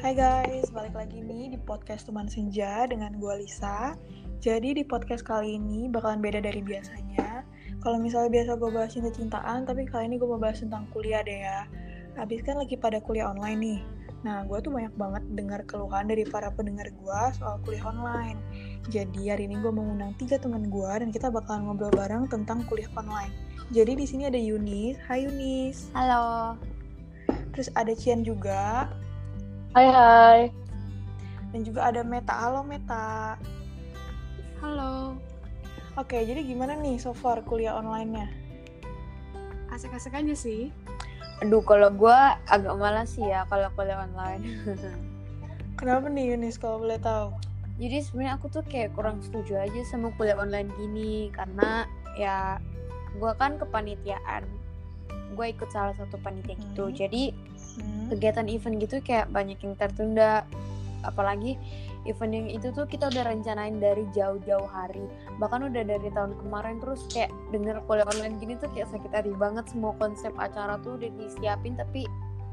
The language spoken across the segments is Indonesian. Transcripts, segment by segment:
Hai guys, balik lagi nih di podcast Teman Senja dengan gue Lisa. Jadi di podcast kali ini bakalan beda dari biasanya. Kalau misalnya biasa gue bahas cinta-cintaan, tapi kali ini gue mau bahas tentang kuliah deh ya. Habis kan lagi pada kuliah online nih. Nah, gue tuh banyak banget dengar keluhan dari para pendengar gue soal kuliah online. Jadi hari ini gue mengundang tiga teman gue dan kita bakalan ngobrol bareng tentang kuliah online. Jadi di sini ada Yunis. Hai Yunis. Halo. Terus ada Cian juga. Hai hai. Dan juga ada Meta. Halo Meta. Halo. Oke, jadi gimana nih so far kuliah online-nya? Asik-asik aja sih. Aduh, kalau gue agak malas sih ya kalau kuliah online. Kenapa nih Yunis kalau boleh tahu? Jadi sebenarnya aku tuh kayak kurang setuju aja sama kuliah online gini karena ya gue kan kepanitiaan. Gue ikut salah satu panitia gitu. Hmm. Jadi Hmm. kegiatan event gitu kayak banyak yang tertunda. Apalagi event yang itu tuh kita udah rencanain dari jauh-jauh hari. Bahkan udah dari tahun kemarin terus kayak denger kuliah online gini tuh kayak sakit hati banget. Semua konsep acara tuh udah disiapin tapi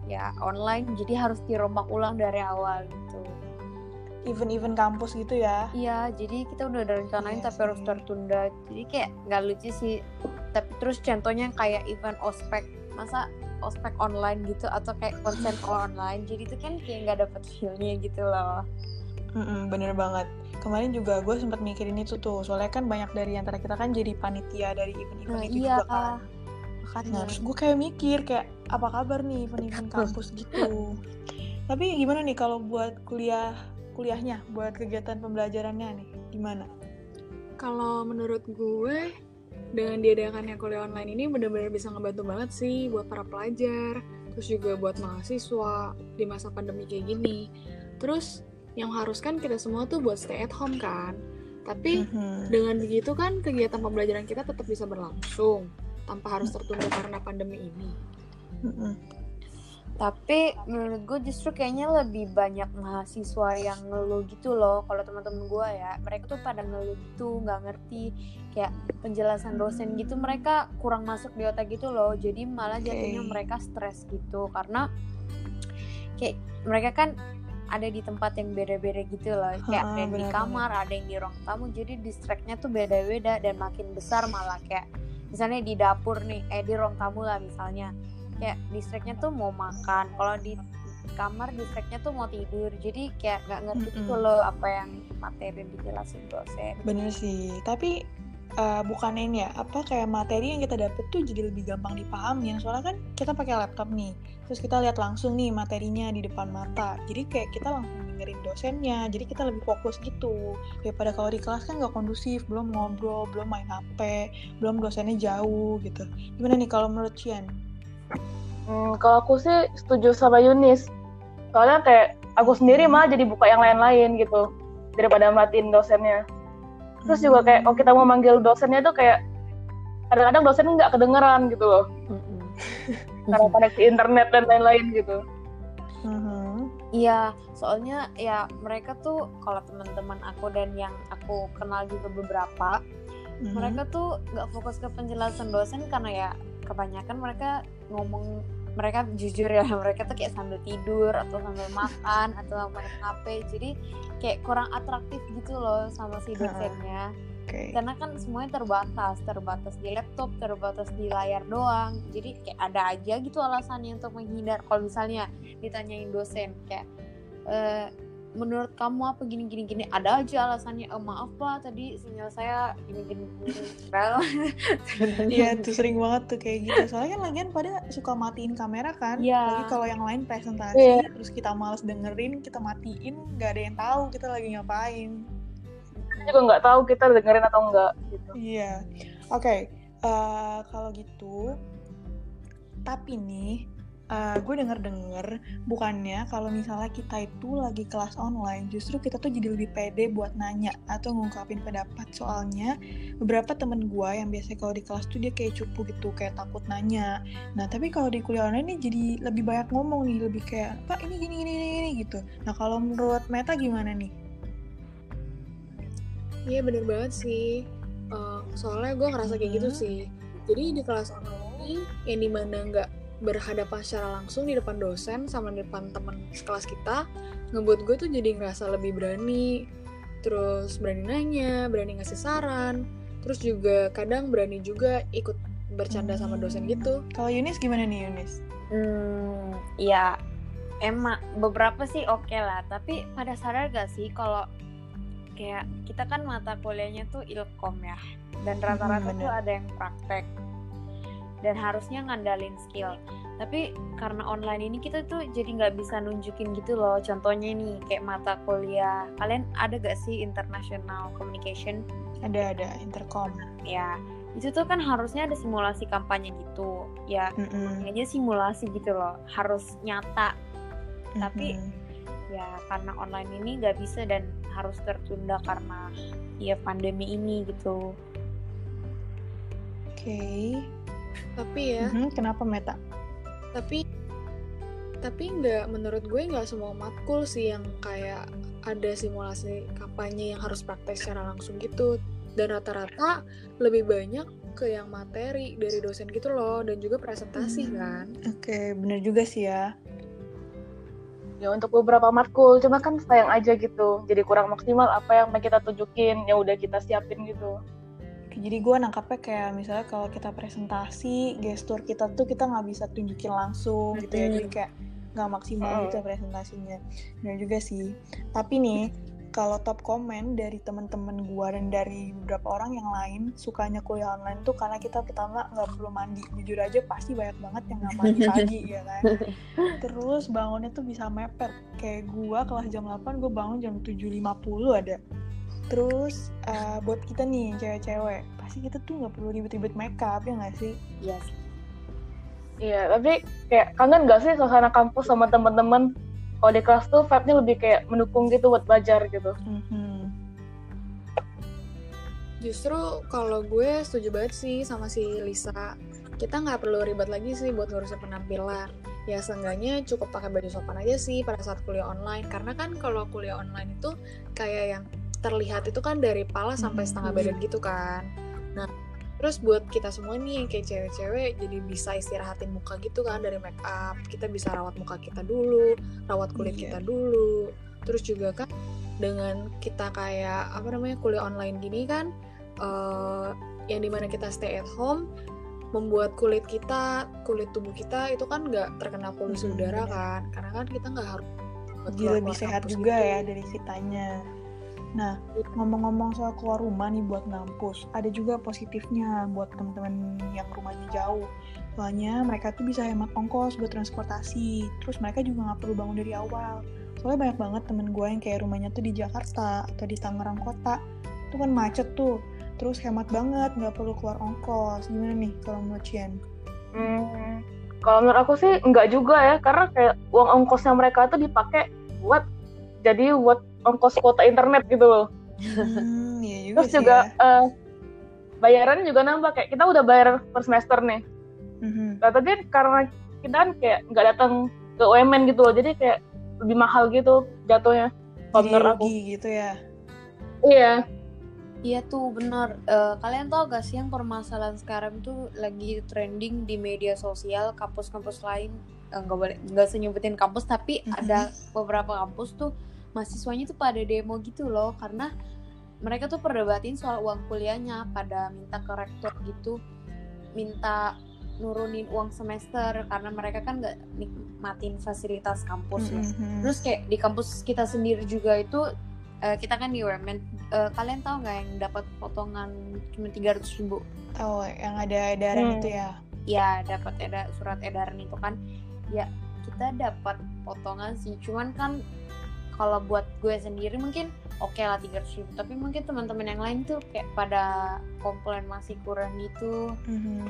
ya online. Jadi harus dirombak ulang dari awal gitu. Event-event kampus gitu ya? iya jadi kita udah ada rencanain Iya tapi harus tertunda. Jadi kayak nggak lucu sih. Tapi terus contohnya kayak event ospek. Masa ospek online gitu atau kayak konser online jadi itu kan kayak nggak dapet feelnya gitu loh Mm-mm, bener banget. Kemarin juga gue sempat mikirin itu tuh, soalnya kan banyak dari antara kita kan jadi panitia dari event-event nah itu iya juga kan. makanya Nah, terus gue kayak mikir kayak apa kabar nih event-event kampus gitu. Tapi gimana nih kalau buat kuliah kuliahnya, buat kegiatan pembelajarannya nih, gimana? Kalau menurut gue, dengan diadakannya kuliah online ini benar-benar bisa ngebantu banget sih buat para pelajar, terus juga buat mahasiswa di masa pandemi kayak gini. Terus yang harus kan kita semua tuh buat stay at home kan. Tapi Mhm. dengan begitu kan kegiatan pembelajaran kita tetap bisa berlangsung tanpa harus tertunda karena pandemi ini. Tapi menurut gue justru kayaknya lebih banyak mahasiswa yang ngeluh gitu loh kalau teman-teman gue ya. Mereka tuh pada ngeluh gitu nggak ngerti. Kayak penjelasan dosen gitu mereka kurang masuk di otak gitu loh. Jadi malah jatuhnya Oke. mereka stres gitu. Karena kayak mereka kan ada di tempat yang beda-beda gitu loh. Kayak ada yang di kamar ada yang di ruang tamu. Jadi distractnya tuh beda-beda dan makin besar malah. Kayak misalnya di dapur nih eh di ruang tamu lah misalnya kayak distractnya tuh mau makan kalau di kamar distractnya tuh mau tidur jadi kayak nggak ngerti gitu Mm-mm. loh apa yang materi yang dijelasin dosen Bener sih, tapi uh, bukannya ini ya, apa kayak materi yang kita dapet tuh jadi lebih gampang dipahamin. Soalnya kan kita pakai laptop nih, terus kita lihat langsung nih materinya di depan mata. Jadi kayak kita langsung dengerin dosennya, jadi kita lebih fokus gitu. Daripada kalau di kelas kan nggak kondusif, belum ngobrol, belum main HP, belum dosennya jauh gitu. Gimana nih kalau menurut Cian? Hmm, kalau aku sih setuju sama Yunis. Soalnya kayak aku sendiri malah jadi buka yang lain-lain gitu daripada matiin dosennya. Terus juga kayak kalau kita mau manggil dosennya tuh kayak kadang-kadang dosen nggak kedengeran gitu loh karena koneksi internet dan lain-lain gitu. Mhm. Iya, soalnya ya mereka tuh kalau teman-teman aku dan yang aku kenal juga beberapa, Mhm. mereka tuh nggak fokus ke penjelasan dosen karena ya kebanyakan mereka ngomong mereka jujur ya mereka tuh kayak sambil tidur atau sambil makan atau main HP jadi kayak kurang atraktif gitu loh sama si dosennya. Oke. karena kan semuanya terbatas terbatas di laptop terbatas di layar doang. Jadi kayak ada aja gitu alasannya untuk menghindar. Kalau misalnya ditanyain dosen kayak "Eh, menurut kamu apa gini gini gini ada aja alasannya "Eh, maaf pak tadi sinyal saya gini gini gini Iya tuh sering banget tuh kayak gitu. Soalnya kan lagian pada suka matiin kamera kan. Iya. Lagi kalau yang lain presentasi, Iya. terus kita males dengerin, kita matiin, nggak ada yang tahu kita lagi ngapain. Kita juga nggak tahu kita dengerin atau enggak gitu. Iya. Oke. eh, kalau gitu, tapi nih, eh, gue denger-denger bukannya kalau misalnya kita itu lagi kelas online, justru kita tuh jadi lebih pede buat nanya atau ngungkapin pendapat. Soalnya beberapa temen gue yang biasanya kalau di kelas tuh dia kayak cupu gitu, kayak takut nanya. Nah tapi kalau di kuliah online nih jadi lebih banyak ngomong nih, lebih kayak pak ini gini gini gini, gini," gitu. Nah kalau menurut Meta gimana nih? Iya bener banget sih. Eh, soalnya gue ngerasa kayak gitu Mhm. sih. Jadi di kelas online yang di mana nggak berhadapan secara langsung di depan dosen sama di depan teman sekelas kita, ngebuat gue tuh jadi ngerasa lebih berani. Terus berani nanya berani ngasih saran terus juga kadang berani juga ikut bercanda sama dosen gitu. Kalau Yunis gimana nih Yunis? Hmm, ya emang beberapa sih oke lah, tapi pada sadar gak sih kalau kayak kita kan mata kuliahnya tuh ilkom ya, dan rata-rata bener. tuh ada yang praktek dan harusnya ngandalin skill. Tapi karena online ini kita tuh jadi nggak bisa nunjukin gitu loh. Contohnya nih kayak mata kuliah, kalian ada gak sih international communication? Ada ada intercom. Ya, itu tuh kan harusnya ada simulasi kampanye gitu. Ya, Mm-mm. aja simulasi gitu loh harus nyata Tapi- Mm-mm. ya karena online ini nggak bisa dan harus tertunda karena ya pandemi ini gitu oke. Tapi ya Mhm, Kenapa Meta? tapi tapi nggak menurut gue nggak semua matkul sih yang kayak ada simulasi kampanye yang harus praktek secara langsung gitu dan rata-rata lebih banyak ke yang materi dari dosen gitu loh dan juga presentasi Hmm. kan Oke, bener juga sih ya. ya untuk beberapa matkul cuma kan sayang aja gitu jadi kurang maksimal apa yang kita tunjukin yang udah kita siapin gitu Jadi gue nangkapnya kayak misalnya kalau kita presentasi, gestur kita tuh kita nggak bisa tunjukin langsung gitu ya. Jadi kayak nggak maksimal Mhm. gitu presentasinya. Bener juga sih. Tapi nih, kalau top komen dari teman-teman gue dan dari beberapa orang yang lain sukanya kuliah online tuh karena kita pertama nggak perlu mandi. Jujur aja pasti banyak banget yang nggak mandi pagi ya kan. Terus bangunnya tuh bisa mepet. Kayak gue kelas jam 8 gue bangun jam 7.50 ada. Terus eh, buat kita nih cewek-cewek, pasti kita tuh nggak perlu ribet-ribet makeup ya nggak sih? yes iya tapi kayak kangen gak sih suasana kampus sama teman-teman kalau di kelas tuh vibe-nya lebih kayak mendukung gitu buat belajar gitu Mhm. Justru kalau gue setuju banget sih sama si Lisa. Kita nggak perlu ribet lagi sih buat ngurusin penampilan. Ya seenggaknya cukup pakai baju sopan aja sih pada saat kuliah online. Karena kan kalau kuliah online itu kayak yang terlihat itu kan dari pala sampai Mhm. setengah badan gitu kan. Nah, terus buat kita semua nih yang kayak cewek-cewek jadi bisa istirahatin muka gitu kan dari make up. Kita bisa rawat muka kita dulu, rawat kulit Iya. kita dulu. Terus juga kan dengan kita kayak apa namanya kuliah online gini kan eh, yang di mana kita stay at home membuat kulit kita kulit tubuh kita itu kan nggak terkena polusi Mhm, udara bener. kan karena kan kita nggak harus Jadi lebih sehat juga gitu. ya dari kitanya. Nah, ngomong-ngomong soal keluar rumah nih buat ngampus, ada juga positifnya buat teman-teman yang rumahnya jauh. Soalnya mereka tuh bisa hemat ongkos buat transportasi. Terus mereka juga nggak perlu bangun dari awal. Soalnya banyak banget temen gue yang kayak rumahnya tuh di Jakarta atau di Tangerang kota. Itu kan macet tuh. Terus hemat banget, nggak perlu keluar ongkos. Gimana nih kalau menurut Cian? Hmm, kalau menurut aku sih enggak juga ya, karena kayak uang ongkosnya mereka tuh dipakai buat jadi buat ongkos kuota internet gitu loh. Hmm, iya juga Terus juga ya. eh, bayarannya juga nambah kayak kita udah bayar per semester nih. Mhm. Nah, tapi karena kita kan kayak nggak datang ke UMN gitu loh, jadi kayak lebih mahal gitu jatuhnya. Kalau Jadi menurut aku. gitu ya. Iya. Iya tuh bener. Eh, kalian tau gak sih yang permasalahan sekarang tuh lagi trending di media sosial kampus-kampus lain nggak boleh nggak senyebutin kampus tapi Mhm. ada beberapa kampus tuh mahasiswanya tuh pada demo gitu loh karena mereka tuh perdebatin soal uang kuliahnya pada minta ke rektor gitu minta nurunin uang semester karena mereka kan nggak nikmatin fasilitas kampus ya. Mhm. Terus kayak di kampus kita sendiri juga itu eh, kita kan di UMN. Eh, kalian tahu nggak yang dapat potongan cuma 300 ribu? Tahu yang ada edaran Hmm. itu ya. Ya dapat eda surat edaran itu kan. Ya kita dapat potongan sih. Cuman kan kalau buat gue sendiri mungkin oke lah 300 ribu. Tapi mungkin teman-teman yang lain tuh kayak pada komplain masih kurang gitu. Mhm.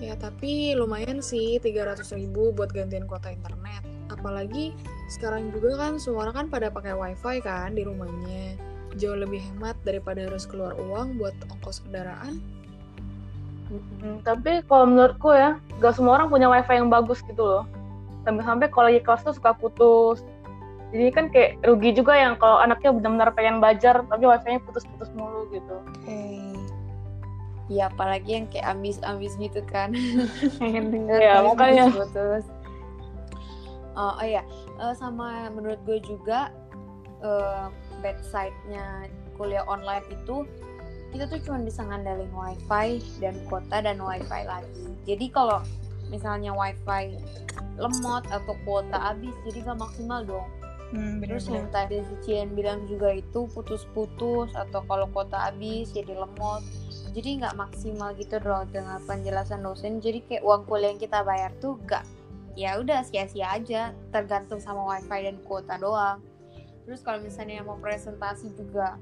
Ya tapi lumayan sih 300 ribu buat gantian kuota internet. Apalagi sekarang juga kan semua orang kan pada pakai wifi kan di rumahnya. Jauh lebih hemat daripada harus keluar uang buat ongkos kendaraan. Hmm, tapi kalau menurutku ya, gak semua orang punya wifi yang bagus gitu loh. Sampai-sampai kalau lagi kelas tuh suka putus. Jadi kan kayak rugi juga yang kalau anaknya benar-benar pengen belajar tapi wifi-nya putus-putus mulu gitu. Oke. Ya apalagi yang kayak ambis-ambis gitu kan. ya makanya. Putus. Oh, oh iya, Eh, sama menurut gue juga eh, bad side-nya kuliah online itu kita tuh cuma bisa ngandalin wifi dan kuota dan wifi lagi. Jadi kalau misalnya wifi lemot atau kuota habis, jadi gak maksimal dong. Hmm, Terus yang tadi si Cien bilang juga itu putus-putus atau kalau kuota habis jadi lemot. Jadi nggak maksimal gitu dong dengan penjelasan dosen. Jadi kayak uang kuliah yang kita bayar tuh gak ya udah sia-sia aja tergantung sama wifi dan kuota doang. Terus kalau misalnya mau presentasi juga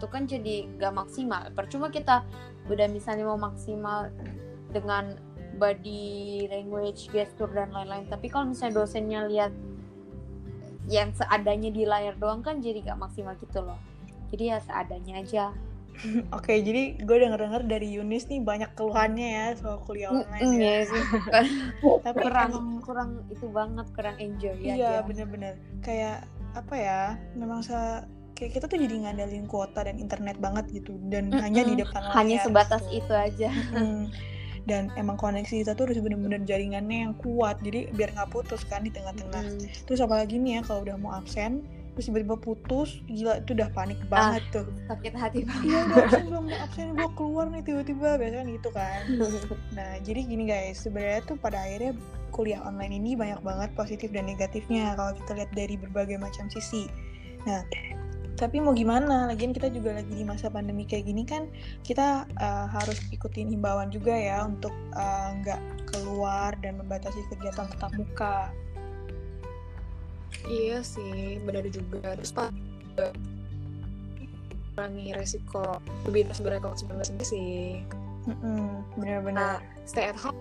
itu kan jadi gak maksimal. Percuma kita udah misalnya mau maksimal dengan body language, gestur dan lain-lain. Tapi kalau misalnya dosennya lihat yang seadanya di layar doang kan jadi gak maksimal gitu loh. Jadi ya seadanya aja. Oke, jadi gue denger-denger dari Yunis nih banyak keluhannya ya soal kuliah online Mm, ya. ya sih. Tapi kurang emang- kurang itu banget kurang enjoy Iya aja. bener-bener kayak apa ya memang se kayak kita tuh jadi ngandalin kuota dan internet banget gitu dan Mm-mm. hanya di depan layar Hanya sebatas gitu. itu aja. Mm. dan emang koneksi kita tuh harus bener-bener jaringannya yang kuat jadi biar nggak putus kan di tengah-tengah Mm. terus apalagi nih ya kalau udah mau absen terus tiba-tiba putus gila itu udah panik Ah. banget tuh Sakit hati banget. iya udah absen belum mau absen gue keluar nih tiba-tiba biasanya gitu kan Nah, jadi gini guys, sebenarnya tuh pada akhirnya kuliah online ini banyak banget positif dan negatifnya kalau kita lihat dari berbagai macam sisi. Nah, tapi mau gimana? Lagian kita juga lagi di masa pandemi kayak gini kan, kita uh, harus ikutin himbauan juga ya untuk uh, nggak keluar dan membatasi kegiatan tatap muka. Iya sih, benar juga. Terus pak kurangi resiko lebih sebenarnya COVID-19 ini sih. Mm-mm, Nah, bener-bener. stay at home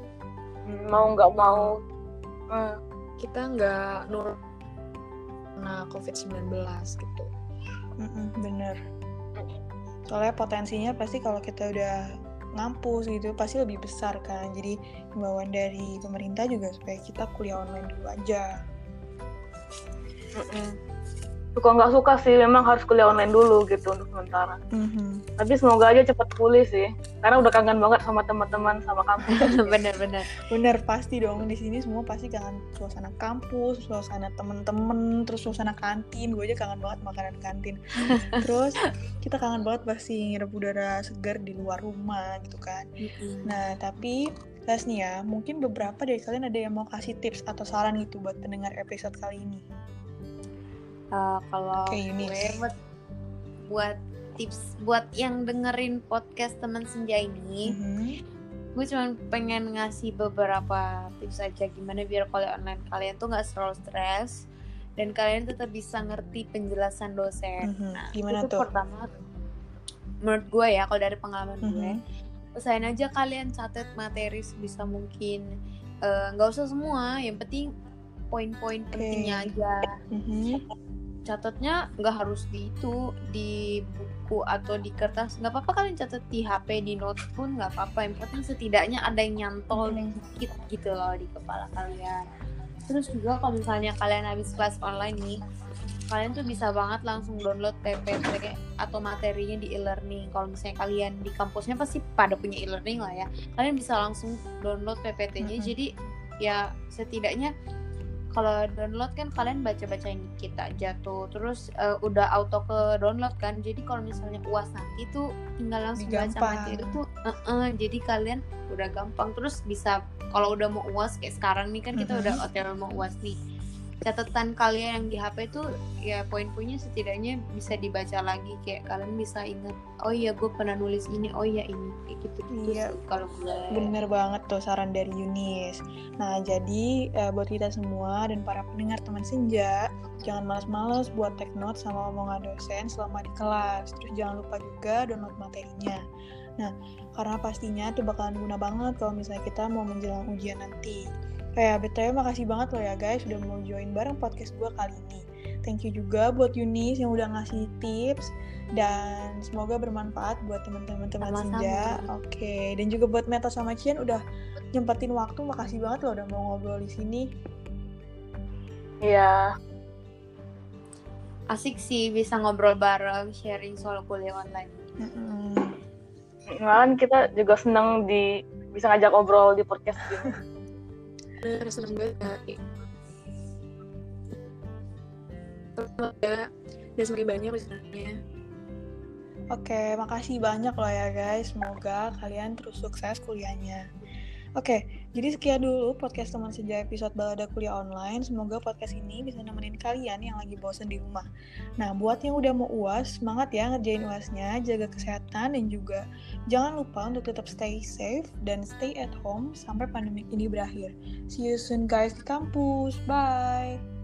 mau nggak mau hmm, kita nggak nurut karena COVID-19 gitu. Mm-mm, bener. Soalnya potensinya pasti kalau kita udah ngampus gitu pasti lebih besar kan. Jadi himbauan dari pemerintah juga supaya kita kuliah online dulu aja. mm-mm. Suka nggak suka sih memang harus kuliah online dulu gitu untuk sementara Mhm. tapi semoga aja cepat pulih sih karena udah kangen banget sama teman-teman sama kampus Bener-bener. Bener pasti dong di sini semua pasti kangen suasana kampus, suasana temen-temen, terus suasana kantin. Gue aja kangen banget makanan kantin. terus kita kangen banget pasti ngirup udara segar di luar rumah gitu kan. Nah, tapi guys nih ya, mungkin beberapa dari kalian ada yang mau kasih tips atau saran gitu buat pendengar episode kali ini. Eh, kalau gue buat buat tips buat yang dengerin podcast teman senja ini Mhm. gue cuma pengen ngasih beberapa tips aja gimana biar kuliah online kalian tuh nggak terlalu stres dan kalian tetap bisa ngerti penjelasan dosen. Mhm. Nah, Gimana itu tuh? pertama menurut gue ya kalau dari pengalaman gue Mhm. usahain aja kalian catat materi sebisa mungkin Eh, nggak usah semua yang penting poin-poin pentingnya aja Mhm. Catatnya nggak harus di itu di buku atau di kertas nggak apa-apa kalian catat di HP di note pun nggak apa-apa yang penting setidaknya ada yang nyantol Mhm. dikit gitu loh di kepala kalian terus juga kalau misalnya kalian habis kelas online nih kalian tuh bisa banget langsung download PPT atau materinya di e-learning kalau misalnya kalian di kampusnya pasti pada punya e-learning lah ya kalian bisa langsung download PPT-nya Mhm. jadi ya setidaknya kalau download kan kalian baca-bacain dikit aja tuh. Terus eh, udah auto ke download kan. Jadi kalau misalnya uas nanti tuh tinggal langsung baca Gampang. materi tuh. Eh-eh, jadi kalian udah gampang. Terus bisa kalau udah mau uas kayak sekarang nih kan kita Mhm. udah OTW mau uas nih catatan kalian yang di HP tuh ya poin-poinnya setidaknya bisa dibaca lagi kayak kalian bisa ingat oh iya gue pernah nulis ini oh iya ini kayak gitu gitu Iya. kalau gue Bener banget tuh saran dari Yunis. Nah, jadi eh, buat kita semua dan para pendengar teman senja, jangan males-males buat take note sama omongan dosen selama di kelas. Terus jangan lupa juga download materinya. Nah, karena pastinya tuh bakalan guna banget kalau misalnya kita mau menjelang ujian nanti. Kayak BTW makasih banget loh ya guys udah mau join bareng podcast gue kali ini. Thank you juga buat Yunis yang udah ngasih tips dan semoga bermanfaat buat teman-teman teman senja. Oke, dan juga buat Meta sama Cian udah nyempetin waktu. Makasih banget loh udah mau ngobrol di sini. Iya, asik sih bisa ngobrol bareng sharing soal kuliah online Mm-mm. kan kita juga senang di bisa ngajak ngobrol di podcast gini. bener seneng banget kayak iya. dan semakin banyak misalnya Oke, makasih banyak loh ya guys. Semoga kalian terus sukses kuliahnya. Oke, jadi sekian dulu podcast teman sejak episode balada kuliah online. Semoga podcast ini bisa nemenin kalian yang lagi bosen di rumah. Nah, buat yang udah mau uas, semangat ya ngerjain uasnya, jaga kesehatan dan juga jangan lupa untuk tetap stay safe dan stay at home sampai pandemi ini berakhir. See you soon guys di kampus. Bye.